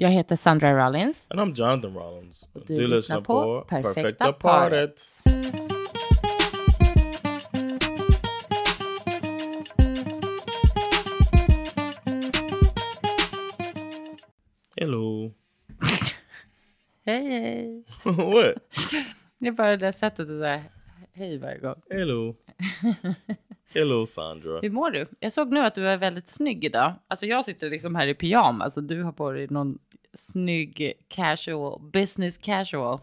Jag heter Sandra Rollins. And I'm Jonathan Rollins. Och du, lyssnar på Perfekta paret. Hello. Hej, hej. what? Det är bara det där sättet att säga hej varje gång. Hello. Hello Sandra. Hur mår du? Jag såg nu att du är väldigt snygg idag. Alltså jag sitter liksom här i pyjamas och du har på dig någon snygg casual, business casual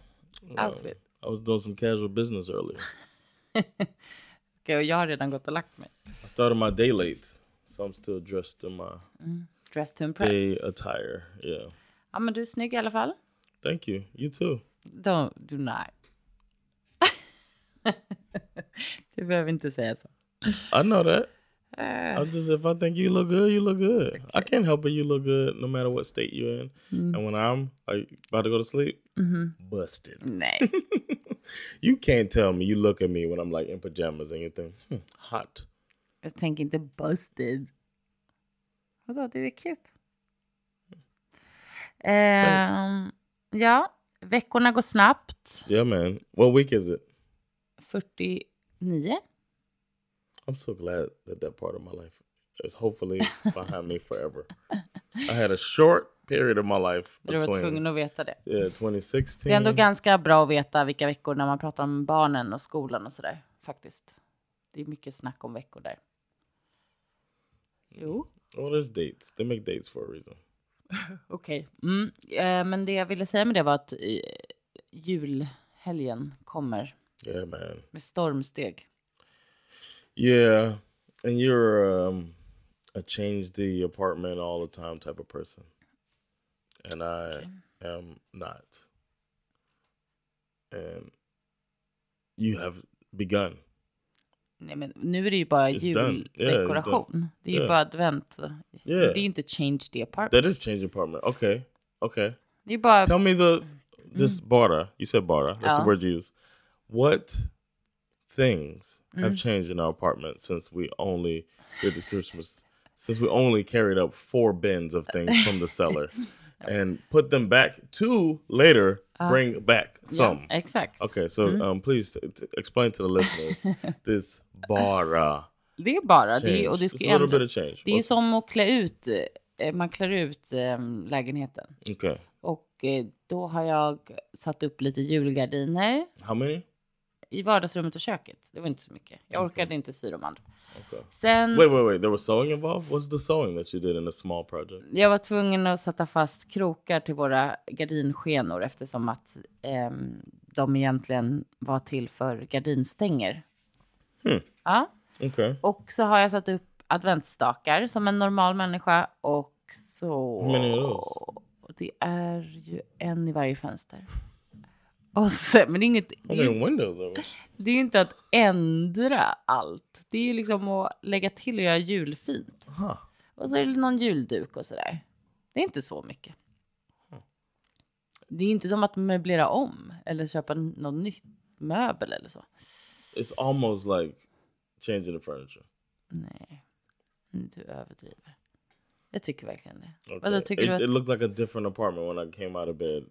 outfit. I was doing some casual business earlier. Okej, och jag har redan gått och lagt mig. I started my day late, so I'm still dressed in my Dressed to impress. day attire. Yeah. Ja, men du är snygg i alla fall. Thank you. You too. Don't, do not. du behöver inte säga så. I know that. Eh, I'm just if I think you look good, you look good. I can't help it. You look good no matter what state you're in. Mm. And when I'm like about to go to sleep, Mm-hmm. busted. nej. You can't tell me. You look at me when I'm like in pajamas and you think hmm, hot. Jag tänker inte busted. Vadå, du är cute. Ehm, ja, veckorna går snabbt. Yeah, man. What week is it? 49. I'm so glad that that part of my life is hopefully behind me forever. I had a short period of my life Du var tvungen att veta det. yeah 2016. Det är ändå ganska bra att veta vilka veckor när man pratar om barnen och skolan och sådär. Faktiskt. Det är mycket snack om veckor där. Jo, Oh, there's dates. They make dates for a reason. okej. Mm. Eh, men det jag ville säga med det var att eh, julhelgen kommer Yeah, man. med stormsteg. Yeah, and you're um, a change the apartment all the time type of person, and I am not. And you have begun. Nej, men nu är det ju bara done. Yeah, juldekoration. det är ju Yeah. bara advent. Det Yeah. är ju inte change the apartment. That is change apartment. Okay, okay. Det är bara... Tell me the this bara. You said bara. That's Ja. the word you use. What things Mm. have changed in our apartment since we only did this Christmas? Since we only carried up four bins of things from the cellar and put them back to later bring back some. Ja, exakt. Okay, so um, please explain to the listeners this bara Det är bara change. det. Och det, ska a little ändra, bit of change. det är What's- som att klä ut. eh, Man klär ut eh, lägenheten. Okay, Och eh, då har jag satt upp lite julgardiner how many? I vardagsrummet och köket. Det var inte så mycket. Jag orkade inte sy de andra. Okay. Sen, Wait, wait, wait. There was sewing involved. What's the sewing that you did in a small project? jag var tvungen att sätta fast krokar till våra gardinskenor eftersom att ehm, de egentligen var till för gardinstänger. Hmm. Ja. Okay. Och så har jag satt upp adventsstakar som en normal människa och så... Hur many are Det är ju en i varje fönster. Och sen, men det är, inget, ju, many windows det är ju inte att ändra allt. Det är ju liksom att lägga till och göra julfint. Huh. Och så är det någon julduk och sådär. Det är inte så mycket. Det är inte som att möblera om eller köpa någon nytt möbel eller så. It's almost like changing the furniture. Nej, du överdriver. Jag tycker verkligen det. Okay. Vadå, tycker it, du att... it looked like a different apartment when I came out of bed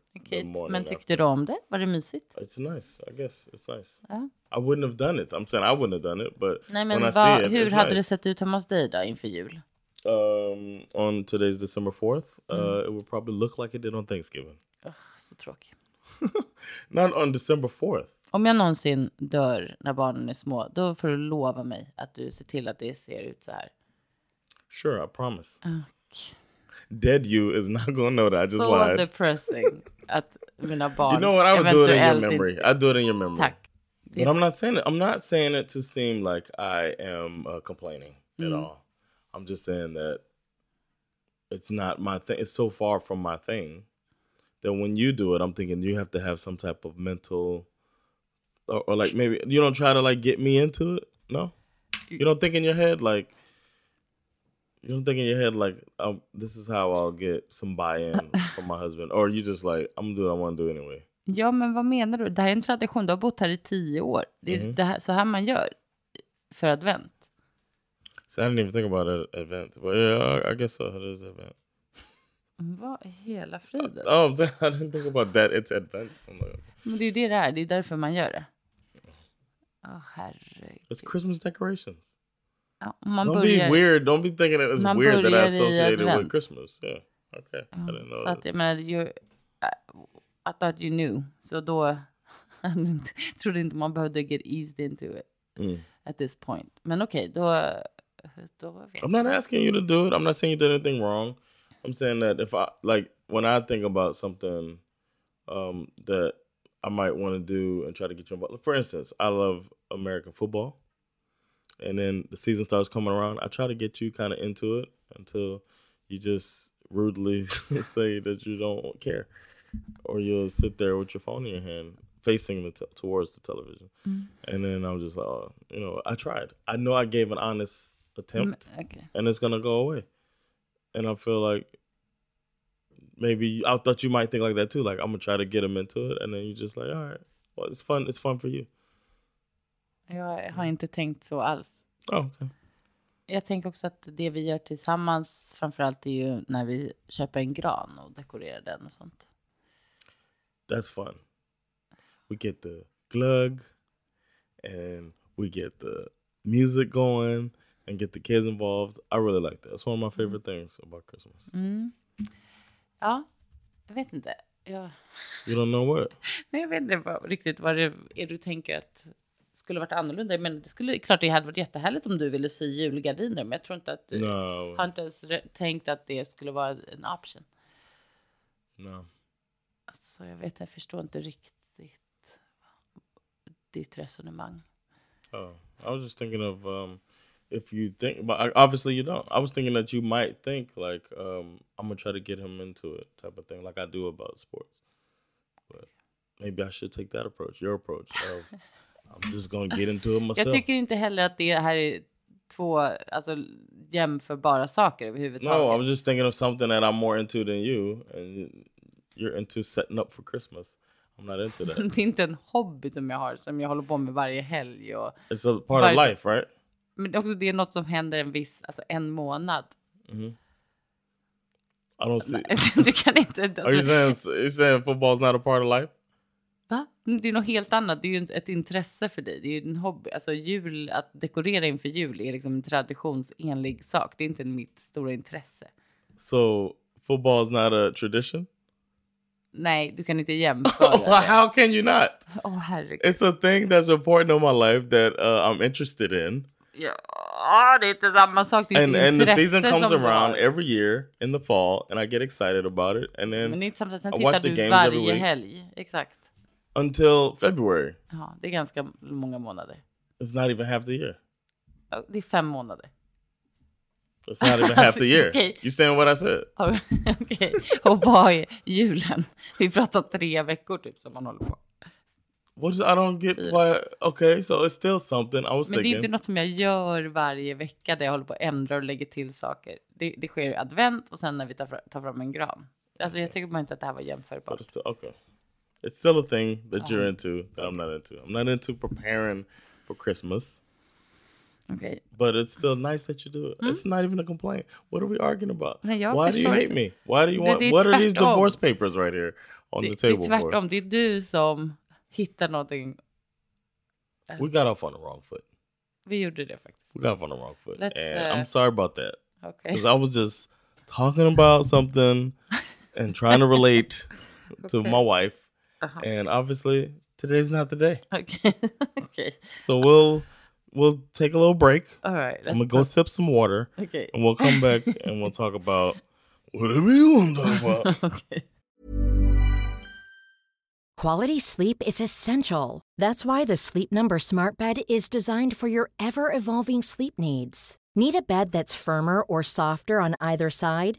morning. men after. tyckte du om det? Var det mysigt? It's nice. I guess it's nice. Ja. I wouldn't have done it. I'm saying I wouldn't have done it, but Nej, men when I vad, see it, hur hade det nice. sett ut hemma hos dig då inför jul? Um, on today's December 4th, uh, Mm. it would probably look like it did on Thanksgiving. Ugh, så tråkigt. Not on December 4th. Om jag någonsin dör när barnen är små, då får du lova mig att du ser till att det ser ut så här. Sure, I promise. Och Dead you is not gonna know that I just så lied. depressing att mina barn You know what? I would do it in your memory. I do it in your memory. Tack. But I'm not saying it. I'm not saying it to seem like I am uh, complaining Mm. at all. I'm just saying that it's not my thing. It's so far from my thing that when you do it, I'm thinking you have to have some type of mental, or, or like maybe you don't try to like get me into it. No, you don't think in your head like. You don't think in your head like, um, this is how I'll get some buy-in from my husband, or you just like, I'm gonna do what I want to do anyway. Ja, men vad menar du? Det här är en tradition. Du har bott här i tio år. Det är Mhm. det här, så här man gör för advent. So I didn't even think about it event, but yeah, I, I guess so. It is event. Vad i hela friden? Oh, I didn't think about that. It's advent. Like, Men det är ju det det är. Det är därför man gör det. Åh, herregud. it's Christmas decorations. Ja, om man don't be weird. Don't be thinking that it's weird that I börjar i associate it with. Christmas. Yeah. Okay. I didn't know Så that. att jag menar, you, I thought you knew. Så då trodde inte man behövde get eased into it Mm. at this point. Men okej, då, då vet I'm not asking you to do it. I'm not saying you did anything wrong. I'm saying that if I like when I think about something um, that I might want to do and try to get you involved. For instance, I love American football, and then the season starts coming around. I try to get you kind of into it until you just rudely say that you don't care, or you'll sit there with your phone in your hand facing the t- towards the television, mm-hmm. and then I'm just like, oh, you know, I tried. I know I gave an honest attempt mm, Men, okej. and it's gonna go away. And I feel like maybe I thought you might think like that too. Like I'm gonna try to get them into it, and then you just like, all right, well, it's fun. It's fun for you. Jag har inte tänkt så alls. Oh, okay. Jag tänker också att det vi gör tillsammans, framförallt är ju när vi köper en gran och dekorerar den och sånt. That's fun. We get the glug, and we get the music going, and get the kids involved. I really like that. It's one of my favorite things about Christmas. Mm. Ja, jag vet inte. Jag, You don't know what? nej, jag vet inte vad, riktigt vad det är du tänker att skulle varit annorlunda. Men det skulle klart det hade varit jättehärligt om du ville sy julgardiner. Men jag tror inte att du No, har inte ens tänkt att det skulle vara en option. no. Alltså, jag vet, jag förstår inte riktigt ditt resonemang. Oh, I was just thinking of um, if you think, but obviously you don't. I was thinking that you might think like um, I'm gonna try to get him into it, type of thing, like I do about sports. But maybe I should take that approach, your approach of I'm just gonna get into it myself. Jag tycker inte heller att det här är två alltså, jämförbara saker överhuvudtaget. no, I was just thinking of something that I'm more into than you, and you're into setting up for Christmas. I'm not into that. Det är inte en hobby som jag har, som jag håller på med varje helg. Och, It's a part Varje- of life, right? men det är också det är något som händer en viss, alltså en månad. I don't see. du kan inte... Are you Alltså, saying you saying football's not a part of life? Va? Det är något helt annat. Det är ju ett intresse för dig. Det är ju en hobby. Alltså jul, att dekorera inför jul är liksom en traditionsenlig sak. Det är inte mitt stora intresse. So football is not a tradition. Nej, du kan inte jämföra det. How can you not? Åh herregud. It's a thing that's important in my life that uh, I'm interested in, Ja, det är inte samma sak. Det är and and the season comes around every year in the fall, and I get excited about it, and Men det är then inte samma sak. Sen tittar du varje helg. Exakt. Until February, Ja, det är ganska många månader. it's not even half the year. Ja, Det är fem månader. It's not even half the year. Okay. You saying what I said? Okej. Och vad är julen? Vi pratar tre veckor typ som man håller på. What is? I don't get why. Okay, so it's still something. I was Men det är thinking. inte något som jag gör varje vecka där jag håller på att ändra och lägger till saker. Det, det sker i advent och sen när vi tar, tar fram en gran. Alltså jag tycker bara inte att det här var jämförbart. Still okay. It's still a thing that uh-huh. you're into that I'm not into. I'm not into preparing for Christmas, Okay. but it's still nice that you do it. It's hmm? not even a complaint. What are we arguing about? Nej, Why do you hate inte. me? Why do you want? det är What are these divorce papers right here on Det, the det table är for? tvärtom. Det är du som hittar någonting. Uh, we got off on the wrong foot. Vi gjorde det faktiskt. We got off on the wrong foot, Let's, and uh, I'm sorry about that Okay. because I was just talking about something and trying to relate to my wife, Uh-huh. and obviously today's not the day. Okay. Okej. So we'll we'll take a little break. All right. I'm gonna go sip some water, Okay. and we'll come back and we'll talk about whatever you want to talk about. okay. Quality sleep is essential. That's why the Sleep Number Smart Bed is designed for your ever evolving sleep needs. Need a bed that's firmer or softer on either side?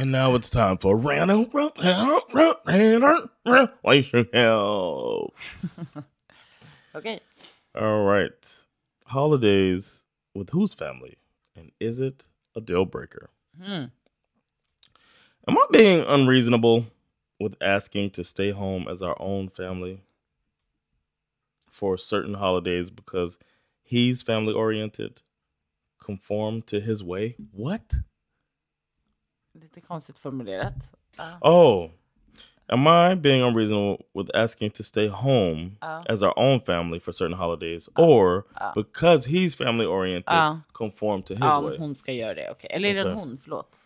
And now it's time for random help. Okej. All right. Holidays with whose family? And is it a deal breaker? Hmm. Am I being unreasonable with asking to stay home as our own family for certain holidays because he's family oriented? Conform to his way? What? Lite konstigt formulerat. Ja. Oh, am I being unreasonable with asking to stay home Oh. as our own family for certain holidays, or because he's family oriented, conform to his Ja, way? hon ska göra det. Okej. Eller är det Okej. hon? Förlåt.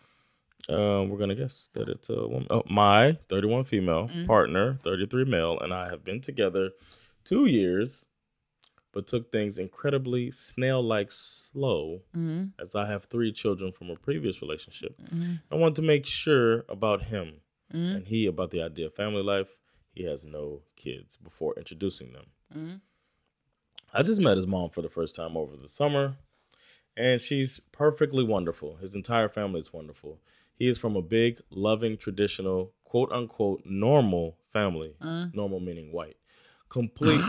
Uh, we're gonna guess that it's a woman. Oh, my 31 female Mm. partner, 33 male, and I have been together two years, but took things incredibly snail-like slow, Mm. as I have three children from a previous relationship. I want to make sure about him Mm. and he about the idea of family life. He has no kids before introducing them. Mm. I just met his mom for the first time over the summer, and she's perfectly wonderful. His entire family is wonderful. He is from a big, loving, traditional, quote unquote, normal family. Normal meaning white. Complete,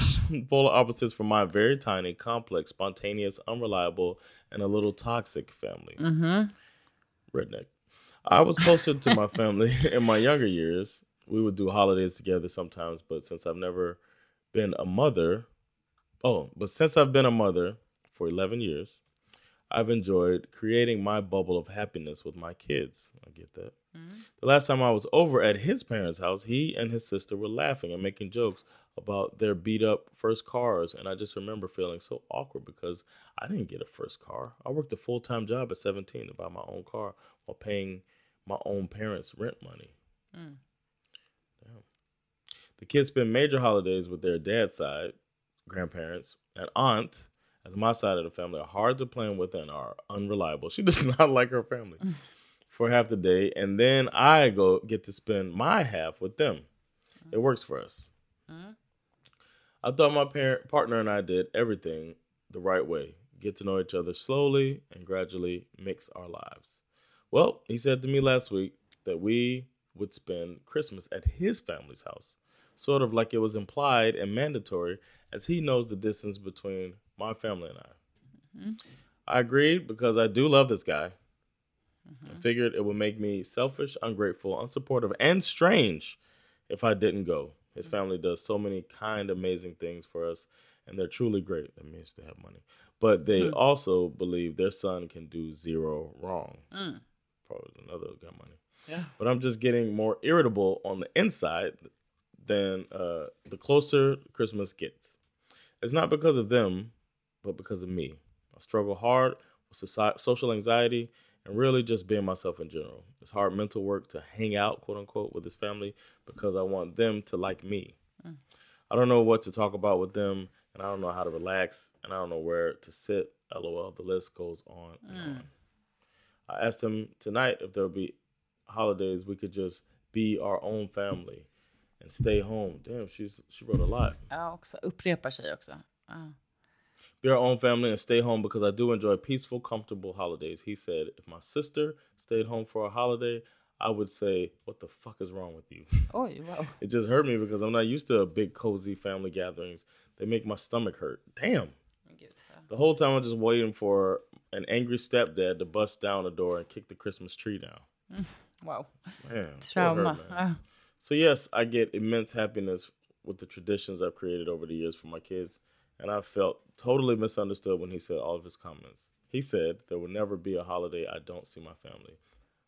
polar opposites from my very tiny, complex, spontaneous, unreliable, and a little toxic family. Mm-hmm. Redneck. I was closer to my family in my younger years. We would do holidays together sometimes, but since I've never been a mother, oh, but since I've been a mother for 11 years, I've enjoyed creating my bubble of happiness with my kids. I get that. Mm-hmm. The last time I was over at his parents' house, he and his sister were laughing and making jokes about their beat up first cars. And I just remember feeling so awkward because I didn't get a first car. I worked a full time job at 17 to buy my own car while paying my own parents' rent money. Mm. Damn. The kids spend major holidays with their dad's side, grandparents, and aunt, as my side of the family are hard to plan with and are unreliable. She does not like her family mm. for half the day, and then I go get to spend my half with them. Mm. It works for us. I thought my parent partner and I did everything the right way. Get to know each other slowly and gradually mix our lives. Well, he said to me last week that we would spend Christmas at his family's house, sort of like it was implied and mandatory, as he knows the distance between my family and I. Mm-hmm. I agreed because I do love this guy. I mm-hmm. figured it would make me selfish, ungrateful, unsupportive, and strange if I didn't go. His family does so many kind, amazing things for us, and they're truly great. That means they have money. But they also believe their son can do zero wrong. Probably another got money. Yeah. But I'm just getting more irritable on the inside than uh, the closer Christmas gets. It's not because of them, but because of me. I struggle hard with soci- social anxiety and really just being myself in general. It's hard mental work to hang out, quote unquote, with his family because I want them to like me. Mm. I don't know what to talk about with them, and I don't know how to relax, and I don't know where to sit. LOL. The list goes on and mm. on. I asked him tonight if there'll be holidays we could just be our own family and stay home. Damn, she's she wrote a lot. Ja, också. Upprepar sig också. Be our own family and stay home because I do enjoy peaceful, comfortable holidays. He said if my sister stayed home for a holiday, I would say, "What the fuck is wrong with you?" Oj, wow. it just hurt me because I'm not used to big cozy family gatherings. They make my stomach hurt. Damn. The whole time I'm just waiting for an angry stepdad to bust down the door and kick the Christmas tree down. Wow. Man, Trauma. hurt, man. Ja. So yes, I get immense happiness with the traditions I've created over the years for my kids, and I felt totally misunderstood when he said all of his comments. He said there will never be a holiday I don't see my family.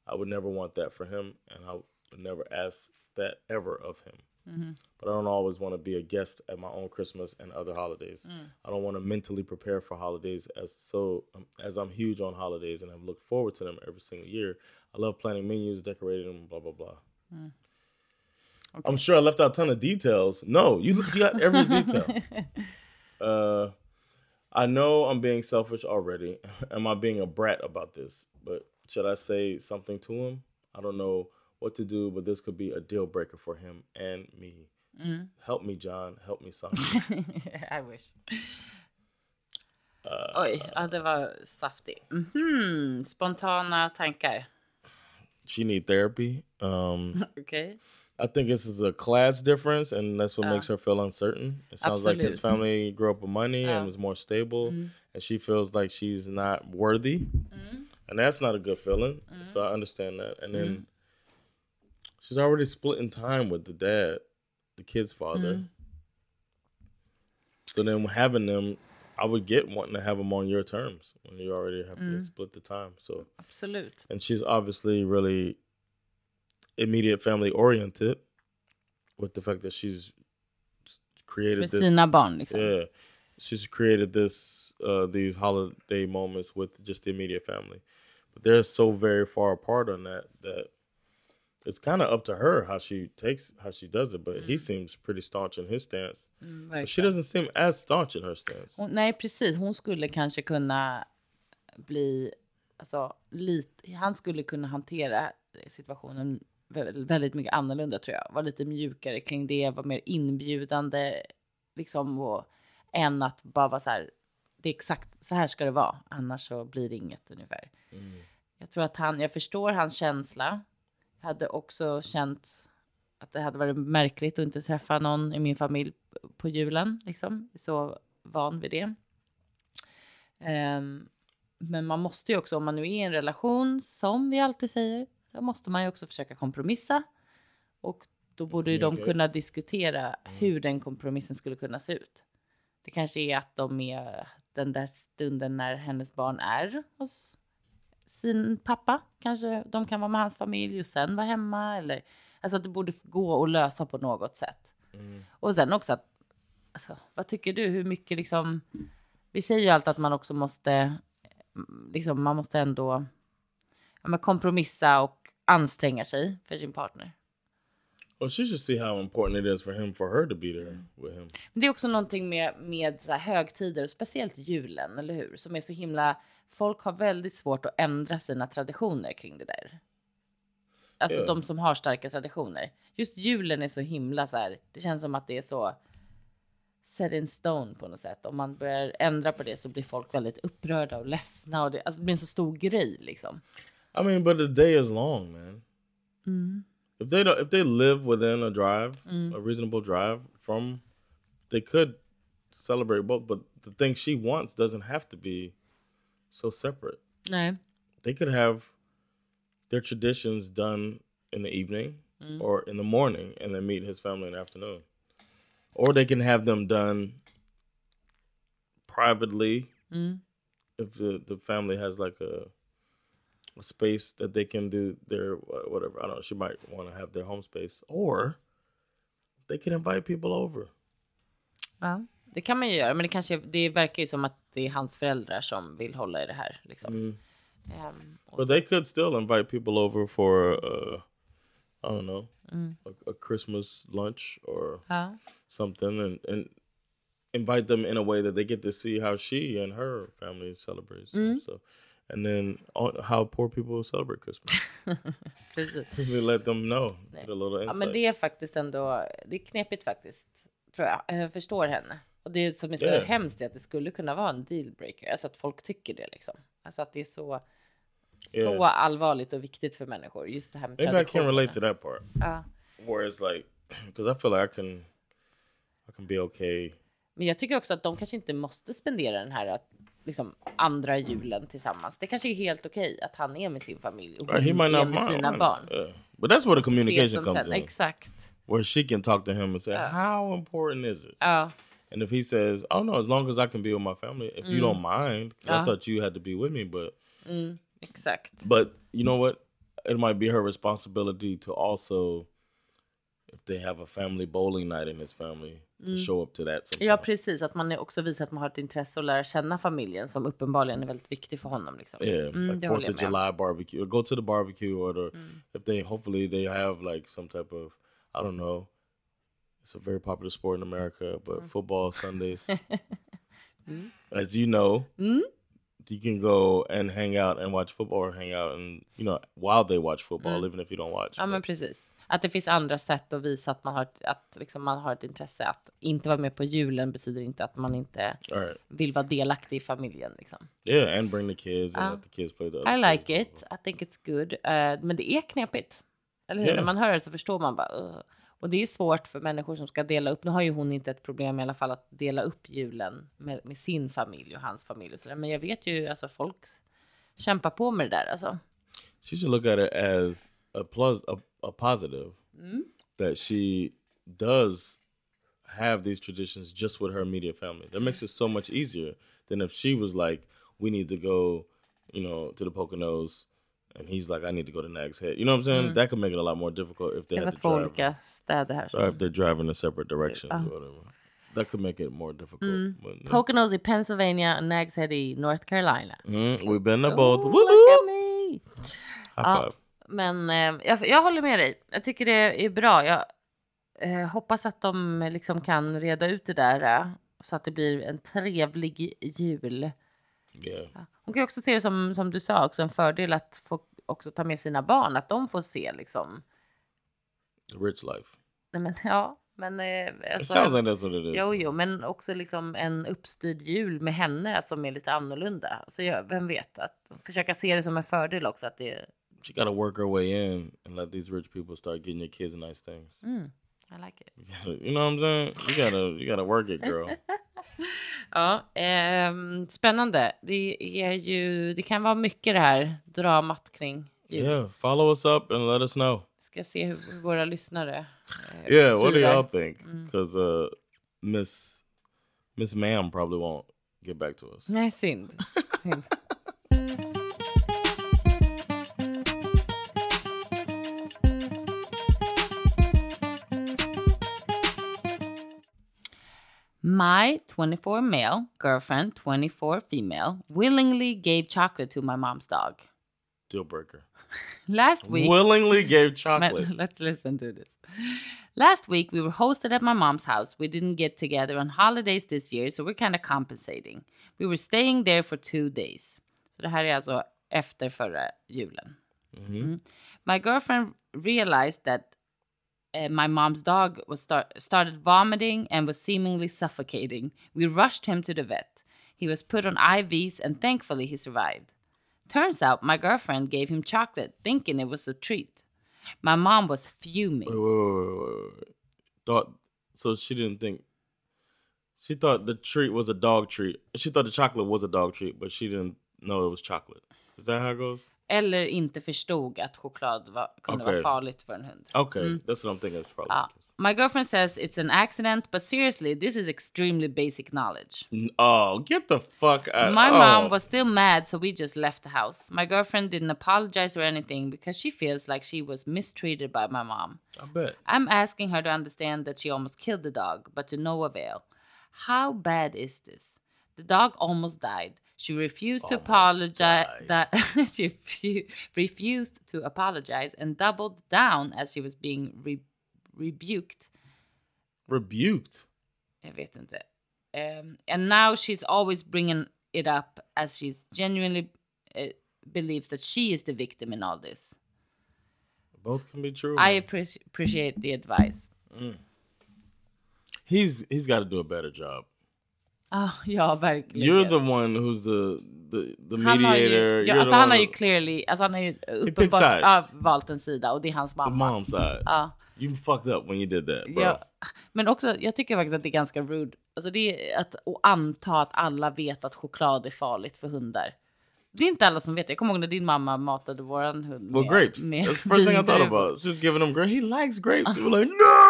I would never want that for him, and I would never ask that ever of him. Mm-hmm. But I don't always want to be a guest at my own Christmas and other holidays. Mm. I don't want to mentally prepare for holidays as so um, as I'm huge on holidays and I've looked forward to them every single year. I love planning menus, decorating them, blah blah blah. Mm. I'm sure I left out a ton of details. No, you, you got every detail. Uh, I know I'm being selfish already. Am I being a brat about this? But should I say something to him? I don't know what to do, but this could be a deal breaker for him and me. Help me, John. Help me, son. I wish. Oj, ja, det var saftigt. Mhm, Spontana tankar. she need therapy. Um, Okej. I think this is a class difference, and that's what makes ah. her feel uncertain. It sounds like his family grew up with money and ah. was more stable, mm-hmm. and she feels like she's not worthy, mm-hmm. and that's not a good feeling. Mm-hmm. So I understand that. And then she's already splitting time with the dad, the kid's father. So then having them, I would get wanting to have them on your terms when you already have to split the time. So Absolut. and she's obviously really immediate family oriented with the fact that she's created Med this sina barn liksom. yeah. She's created this uh these holiday moments with just the immediate family. But they're so very far apart on that that it's kind of up to her how she takes how she does it but he seems pretty staunch in his stance. But she doesn't seem as staunch in her stance. Hon, nej, precis. Hon skulle kanske kunna bli... Alltså, lite, han skulle kunna hantera situationen väldigt, mycket annorlunda tror jag. Vara lite mjukare kring det, vara mer inbjudande. Liksom, och, än att bara vara så här, det är exakt så här ska det vara, annars så blir det inget ungefär. Jag tror att han, jag förstår hans känsla. Jag hade också känt att det hade varit märkligt att inte träffa någon i min familj på julen. Liksom. Så van vid det. Ehm, men man måste ju också, om man nu är i en relation, som vi alltid säger, då måste man ju också försöka kompromissa. Och då borde ju de kunna diskutera hur den kompromissen skulle kunna se ut. Det kanske är att de är den där stunden när hennes barn är hos sin pappa. Kanske de kan vara med hans familj och sen vara hemma. Eller, alltså att det borde gå att lösa på något sätt. Och sen också att, alltså, vad tycker du? Hur mycket liksom, vi säger ju alltid att man också måste, mm, liksom, man måste ändå ja, kompromissa och anstränga sig för sin partner. well she should see how important it is for him for her to be there with him Men Det är också någonting med, med så högtider, speciellt julen, eller hur? Som är så himla... Folk har väldigt svårt att ändra sina traditioner kring det där. Alltså Ja. de som har starka traditioner. Just julen är så himla så här, det känns som att det är så set in stone på något sätt. Om man börjar ändra på det så blir folk väldigt upprörda och ledsna och det, alltså det blir en så stor grej liksom. I mean, but the day is long, man. Mm-hmm. If they don't, if they live within a drive, mm. a reasonable drive from, they could celebrate both. But the thing she wants doesn't have to be so separate. Nej. They could have their traditions done in the evening mm. or in the morning, and then meet his family in the afternoon, or they can have them done privately mm. if the the family has like a space that they can do their wha- whatever. I don't know. She might want to have their home space, or they can invite people over. Ja, det kan man ju göra, men det kanske det verkar ju som att det är hans föräldrar som vill hålla i det här liksom. Ehm, och- But they could still invite people over for uh, I don't know a, a Christmas lunch or ja. something, and and invite them in a way that they get to see how she and her family celebrates. and So, and then all, how poor people celebrate Christmas. Precis. they let them know. Get a little Ja, insight. men det är faktiskt ändå, det är knepigt faktiskt, tror jag. Jag förstår henne. Och det som är så Yeah. hemskt är att det skulle kunna vara en dealbreaker, alltså att folk tycker det liksom. Alltså att det är så, så Yeah. allvarligt och viktigt för människor. Just det här med Maybe I can relate to that part. Ja. Where it's like, because I feel like I can, I can be okay. Men jag tycker också att de kanske inte måste spendera den här liksom, andra julen tillsammans. Det kanske är helt okej att han är med sin familj och he hon är med sina barn. Yeah. But that's where the communication comes sen. in. Exakt. Where she can talk to him and say, how important is it? Ja. And if he says, "Oh no, as long as I can be with my family, if you don't mind, 'cause I Uh. thought you had to be with me, but Exakt. but you know what? It might be her responsibility to also, if they have a family bowling night in his family, to show up to that. Sometime. Ja, precis. Att man också visar att man har ett intresse och lära känna familjen som uppenbarligen är väldigt viktig för honom. Liksom. Yeah, Mm, like Fourth of. July barbecue, or go to the barbecue, or the if they hopefully they have like some type of I don't know. It's a very popular sport in America, but football Sundays, as you know, you can go and hang out and watch football, or hang out and you know while they watch football, even if you don't watch. Ja, men but- precis. Att det finns andra sätt att visa att man har, att liksom man har ett intresse. Att inte vara med på julen betyder inte att man inte right, vill vara delaktig i familjen. Liksom. yeah, and bring the kids and let the kids play the. I like kids. it. I think it's good. Eh, men det är knepigt. Eller hur? Yeah. När man hör det så förstår man bara. "Ugh." Och det är svårt för människor som ska dela upp. Nu har ju hon inte ett problem i alla fall att dela upp julen med, med sin familj och hans familj och sådär. Men jag vet ju alltså folk s- kämpar på med det där alltså. she should look at it as a plus a, a positive mm-hmm. that she does have these traditions just with her immediate family. That makes it so much easier than if she was like we need to go you know to the poconos and he's like i need to go to nags head. You know what i'm saying? Mm-hmm. That could make it a lot more difficult if they var had to drive städer or if they're driving in separate directions or oh. whatever. That could make it more difficult mm-hmm. but, yeah. Poconos i Pennsylvania Nags Head i North Carolina. Mhm, we've been to both. Oh, Woo! look at me! high Ja. five Men eh, jag, jag håller med dig. Jag tycker det är bra. Jag eh, hoppas att de liksom kan reda ut det där eh, så att det blir en trevlig jul. yeah Hon kan också se det som, som du sa, också en fördel att få också ta med sina barn, att de får se liksom. the rich life Nej, men, ja, men. Eh, it alltså, sounds like it Jo, jo, men också liksom en uppstyrd jul med henne som är lite annorlunda. Så jag, vem vet, att försöka se det som en fördel också att det she got to work her way in and let these rich people start getting your kids nice things. I like it. You know what I'm saying? You gotta you gotta work it, girl. Ja, ehm, spännande. Det är ju, det kan vara mycket det här dramat kring jul. yeah, follow us up and let us know. Ska se hur våra lyssnare eh, Yeah, what do y'all think? Because uh, Miss Miss Ma'am probably won't get back to us. Nej, synd. synd. My 24 male girlfriend, 24 female, willingly gave chocolate to my mom's dog. Deal breaker. Last week, Willingly gave chocolate. let's listen to this. Last week, we were hosted at my mom's house. We didn't get together on holidays this year, so we're kind of compensating. We were staying there for two days. Så det här är alltså efter förra julen. Mm. My girlfriend realized that uh, my mom's dog was start, started vomiting and was seemingly suffocating. We rushed him to the vet. He was put on IVs and thankfully he survived. Turns out my girlfriend gave him chocolate thinking it was a treat. My mom was fuming. Wait, wait, wait. Thought so she didn't think she thought the treat was a dog treat. She thought the chocolate was a dog treat, but she didn't know it was chocolate. Is that how it goes? Eller inte förstod att choklad var, kunde Okej. vara farligt för en hund. Okay, that's what I'm thinking. It's probably. Uh, my girlfriend says it's an accident, but seriously, this is extremely basic knowledge. Oh, get the fuck out! My oh. mom was still mad, so we just left the house. My girlfriend didn't apologize or anything because she feels like she was mistreated by my mom. I bet. I'm asking her to understand that she almost killed the dog, but to no avail. How bad is this? The dog almost died. She refused to apologize. died. That she refu- refused to apologize and doubled down as she was being re- rebuked. Rebuked. Jag vet inte. Um, and now she's always bringing it up as she's genuinely uh, believes that she is the victim in all this. Both can be true. I appreci- appreciate the advice. he's he's got to do a better job. Ah, ja, verkligen. You're the one who's the the, the han har ju, ja, alltså the han har ju clearly, alltså han har ju uppenbart ja, valt en sida och det är hans the mammas. mom side. Ja. You fucked up when you did that, bro. Ja, men också, jag tycker faktiskt att det är ganska rude. Alltså det är att och anta att alla vet att choklad är farligt för hundar. Det är inte alla som vet. Jag kommer ihåg när din mamma matade våran hund Well, med, grapes. med That's the first thing I thought about. She was giving him grapes. He likes grapes. You were like, no!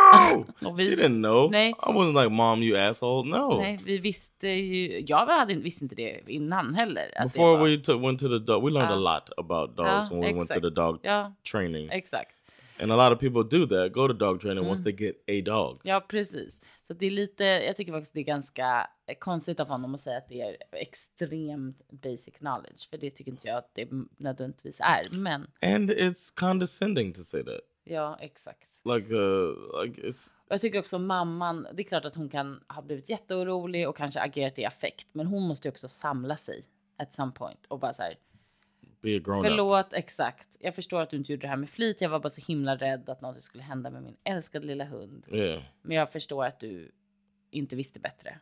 Och vi- she didn't know. Nej. I wasn't like, mom, you asshole. No. Nej, vi visste ju, jag hade, visste inte det innan heller. Before var- we took, went to the dog, we learned a Ja. lot about dogs Ja, when we went to exakt. the dog Ja, training. exakt. And a lot of people do that, go to dog training Mm. once they get a dog. Ja, precis. Så det är lite, jag tycker faktiskt det är ganska konstigt av honom att säga att det är extremt basic knowledge. För det tycker inte jag att det nödvändigtvis är. Men And it's condescending to say that. ja, exakt. Like, uh, like it's jag tycker också mamman, det är klart att hon kan ha blivit jätteorolig och kanske agerat i affekt. Men hon måste ju också samla sig at some point och bara så här. be a grown up. Förlåt, exakt. Jag förstår att du inte gjorde det här med flit. Jag var bara så himla rädd att något skulle hända med min älskade lilla hund. Yeah. Men jag förstår att du inte visste bättre.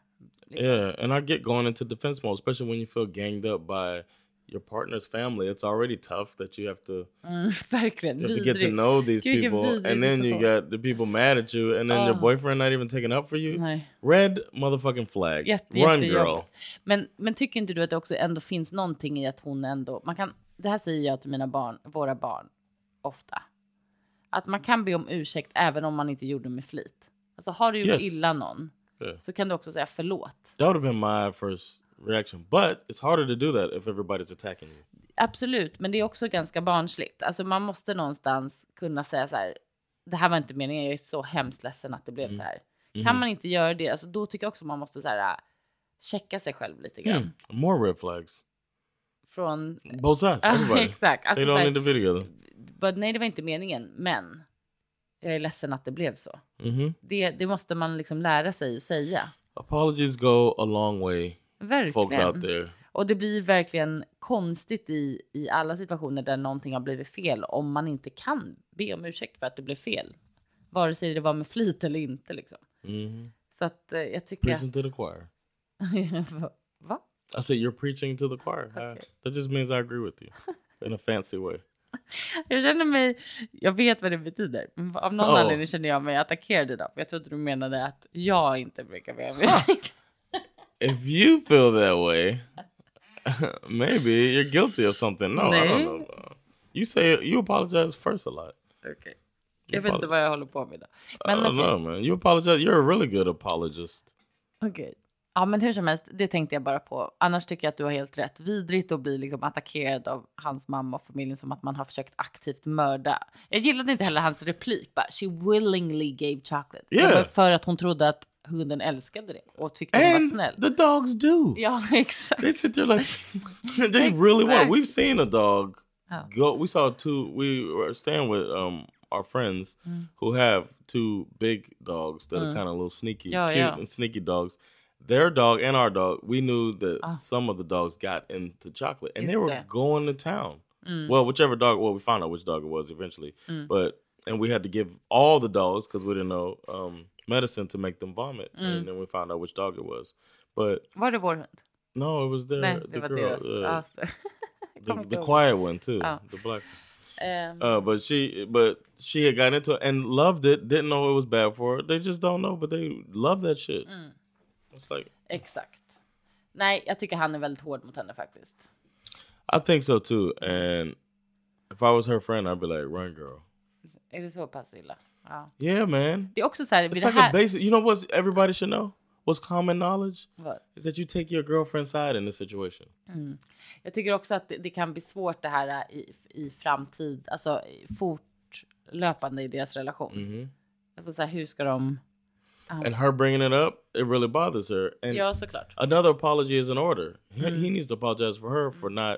Liksom. Yeah, and I get going into defense mode, especially when you feel ganged up by your partner's family. It's already tough that you have to Mm, verkligen. you have to get to know these Gud, people, and then you got the people mad at you, and then your Oh. boyfriend not even taking up for you. Nej. Red motherfucking flag. Jätte, Run, girl. jättejobbigt. Men, men tycker inte du att det också ändå finns någonting i att hon ändå, man kan, det här säger jag till mina barn, våra barn, ofta. Att man kan be om ursäkt även om man inte gjorde med flit. Alltså har du gjort Yes. illa någon Yeah. så kan du också säga förlåt. That would have been my first reaction, but it's harder to do that if everybody's attacking you. Absolut, men det är också ganska barnsligt. Alltså man måste någonstans kunna säga så här, det här var inte meningen, jag är så hemskt ledsen att det blev så här. Kan man inte göra det, alltså då tycker jag också man måste så här, äh, checka sig själv lite grann. Hmm. More red flags. Från Both sides. Everybody. exakt. Alltså, they don't här, need to be together. but, nej, det var inte meningen, men jag är ledsen att det blev så. hmm Det, det måste man liksom lära sig att säga. Apologies go a long way, folks out Verkligen. there. Och det blir verkligen konstigt i, i alla situationer där någonting har blivit fel om man inte kan be om ursäkt för att det blev fel. Vare sig det var med flit eller inte liksom. hmm Så att eh, jag tycker Preaching att... to the choir. Va? I said you're preaching to the choir. I- Okay. that just means I agree with you in a fancy way. Jag känner mig... Jag vet vad det betyder. Av någon Oh. anledning känner jag mig attackerad idag. Jag trodde du menade att jag inte brukar be om ursäkt. If you feel that way, maybe you're guilty of something. No, I don't Nej. know. You say you apologize first a lot. Okej. Jag vet inte vad jag håller på med idag. I Men don't okej. know, man. You apologize. You're a really good apologist. Okej. Ja, men hur som helst, det tänkte jag bara på. Annars tycker jag att du har helt rätt. Vidrigt att bli liksom attackerad av hans mamma och familjen som att man har försökt aktivt mörda. Jag gillade inte heller hans replik. Bara, She willingly gave chocolate. Yeah. för att hon trodde att hunden älskade det och tyckte hon var And snäll. the dogs do. Ja, exakt. They sit there like they really want. We've seen a dog Oh. go. We saw two. We were staying with um our friends Mm. who have two big dogs that are kind of little sneaky, Yeah, cute yeah. and sneaky dogs. Their dog and our dog. We knew that Ah. some of the dogs got into chocolate, and they Just were that. going to town. Mm. Well, whichever dog. Well, we found out which dog it was eventually, but and we had to give all the dogs because we didn't know um, medicine to make them vomit, Mm. and then we found out which dog it was. But Var det vår hund? no, it was their Nej, the girl, deras. uh, the, the quiet one too, Oh. the black. Ehm, Uh, but she, but she had gotten into it and loved it. Didn't know it was bad for her. They just don't know, but they love that shit. Mm. It's like Exakt. Nej, jag tycker han är väldigt hård mot henne faktiskt. I think so too. And if I was her friend, I'd be like, "Run, girl." Är det så pass illa? Ja. Yeah, man. Det är också så här, It's det like a här... basic. You know what everybody should know? What's common knowledge Vad? is that you take your girlfriend's side in this situation. Jag tycker också att det, det kan bli svårt det här i, i framtid, alltså fortlöpande i deras relation. hmm Alltså så här, hur ska de... And her bringing it up, it really bothers her. And Ja, såklart. another apology is in order. He, he needs to apologize for her for not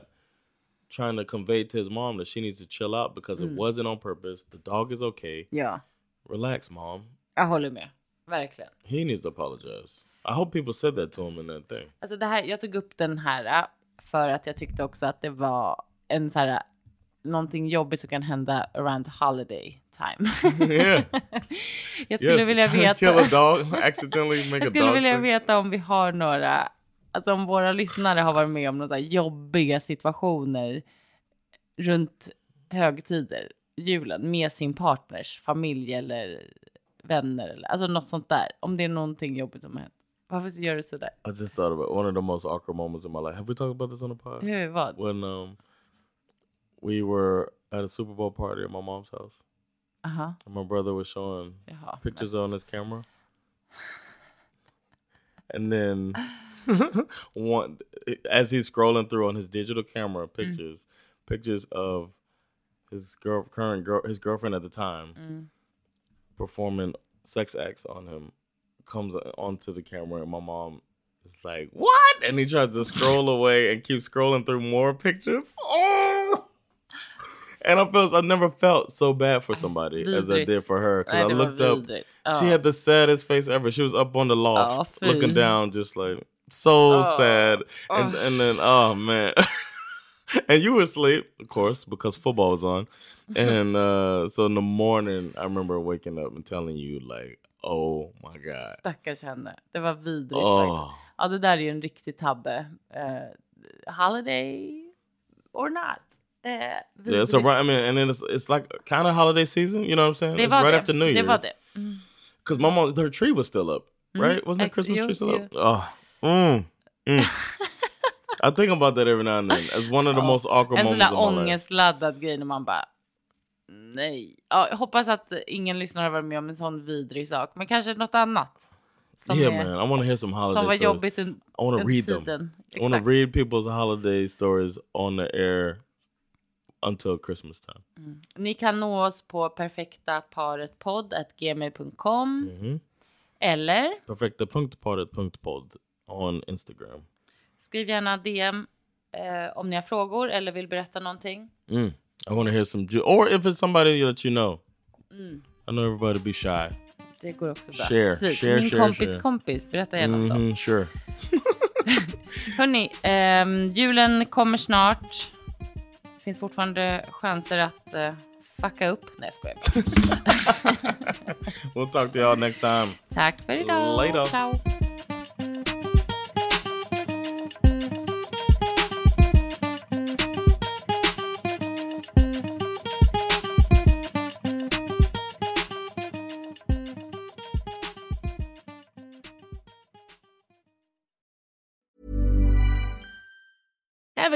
trying to convey to his mom that she needs to chill out because it wasn't on purpose. The dog is okay. Ja, Relax, mom. jag håller med. Verkligen. He needs to apologize. I hope people said that to him in that thing. Alltså det här, jag tog upp den här äh, för att jag tyckte också att det var en så här, äh, någonting jobbigt som kan hända around holiday. time. Yeah. jag skulle Yes, vilja veta. kill a dog, accidentally make Jag a skulle dog vilja sick. veta om vi har några, alltså om våra lyssnare har varit med om några jobbiga situationer runt högtider, julen, med sin partners familj eller vänner eller alltså något sånt där. Om det är någonting jobbigt som har hänt. Varför gör du sådär? I just thought about one of the most awkward moments in my life. Have we talked about this on the pod? Hur, vad? When um we were at a Super Bowl party at my mom's house, Aha, and my brother was showing jaha. pictures on his camera, and then one as he's scrolling through on his digital camera pictures, pictures of his girl, current girl, his girlfriend at the time, performing sex acts on him, comes onto the camera, and my mom is like, "What?" And he tries to scroll away and keeps scrolling through more pictures. Oh. And I felt I never felt so bad for somebody as I did for her because Nej, I looked up. vidrigt. She had the saddest face ever. She was up on the loft, Oh, looking down, just like so Oh. sad. And and then, oh man, and you were asleep, of course, because football was on. And uh, so in the morning, I remember waking up and telling you like, "Oh my god, Stackars henne. Det var vidrigt. oh. Ja, det där är ju en riktig tabbe. Eh, holiday or not. Uh, yeah." so around. I mean, and then it's it's like kind of holiday season. You know what I'm saying? Det it's right det. after New Det Year. var det. Because my mom, her tree was still up, right? Wasn't the Christmas tree still up? Oh, mm, mm. I think about that every now and then as one of the most awkward En sån där ångestladdad grej när man bara nej. Ja, jag hoppas att ingen lyssnare har varit med om en sån vidrig sak, men kanske något annat. Som, yeah, är, man. I want to hear some holiday som var stories. jobbigt un, I want to read them. tiden. I want to Exakt. read people's holiday stories on the air until Christmas time. Ni kan nå oss på perfektaparetpodd.gmail.com Mhm. eller Perfekta.paret.pod on Instagram. Skriv gärna DM eh, om ni har frågor eller vill berätta någonting. Mm. I want to hear some, ju- or if it's somebody that you know. I know everybody be shy. Det går också bra. Share, Precis. share, Min share, kompis share. kompis, berätta gärna om dem. Mhm, sure. Hörni, ehm, julen kommer snart. Det finns fortfarande chanser att eh, fucka upp. Nej, jag skojar bara. We'll talk to y'all next time. Tack för idag. Later. Ciao.